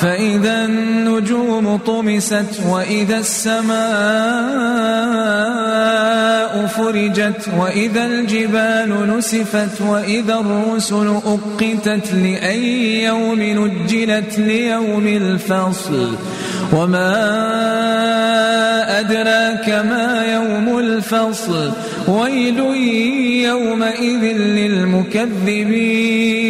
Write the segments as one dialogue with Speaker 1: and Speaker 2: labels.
Speaker 1: فإذا النجوم طمست وإذا السماء فرجت وإذا الجبال نسفت وإذا الرسل أقتت لأي يوم نجلت ليوم الفصل وما أدراك ما يوم الفصل ويل يومئذ للمكذبين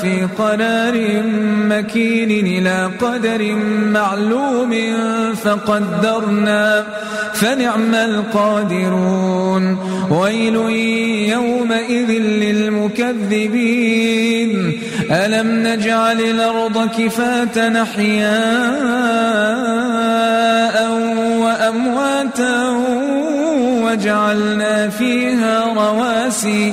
Speaker 1: في قرار مكين إلى قدر معلوم فقدرنا فنعم القادرون. ويل يومئذ للمكذبين. ألم نجعل الأرض كفاة نحياء وأمواتا وجعلنا فيها رواسي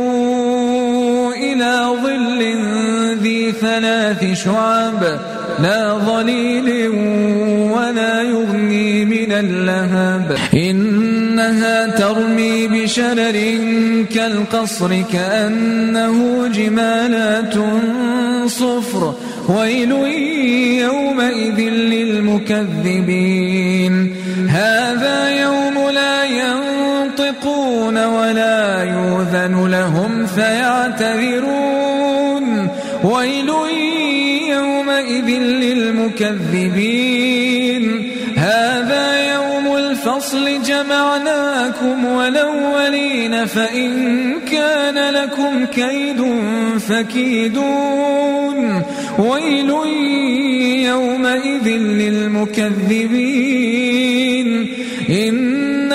Speaker 1: إلى ظل ذي ثلاث شعب لا ظليل ولا يغني من اللهب. إنها ترمي بشرر كالقصر كأنه جمالات صفر ويل يومئذ للمكذبين. هذا يوذن لهم فيعتذرون ويل يومئذ للمكذبين هذا يوم الفصل جمعناكم والأولين فإن كان لكم كيد فكيدون ويل يومئذ للمكذبين إن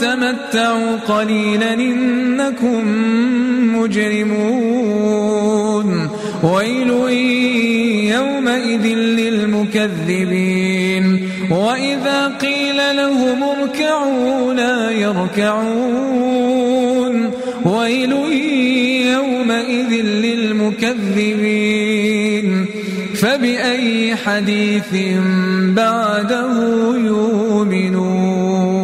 Speaker 1: كلوا وتمتعوا قليلا إنكم مجرمون. ويل يومئذ للمكذبين. وإذا قيل لهم اركعوا لا يركعون. ويل يومئذ للمكذبين. فبأي حديث بعده يؤمنون.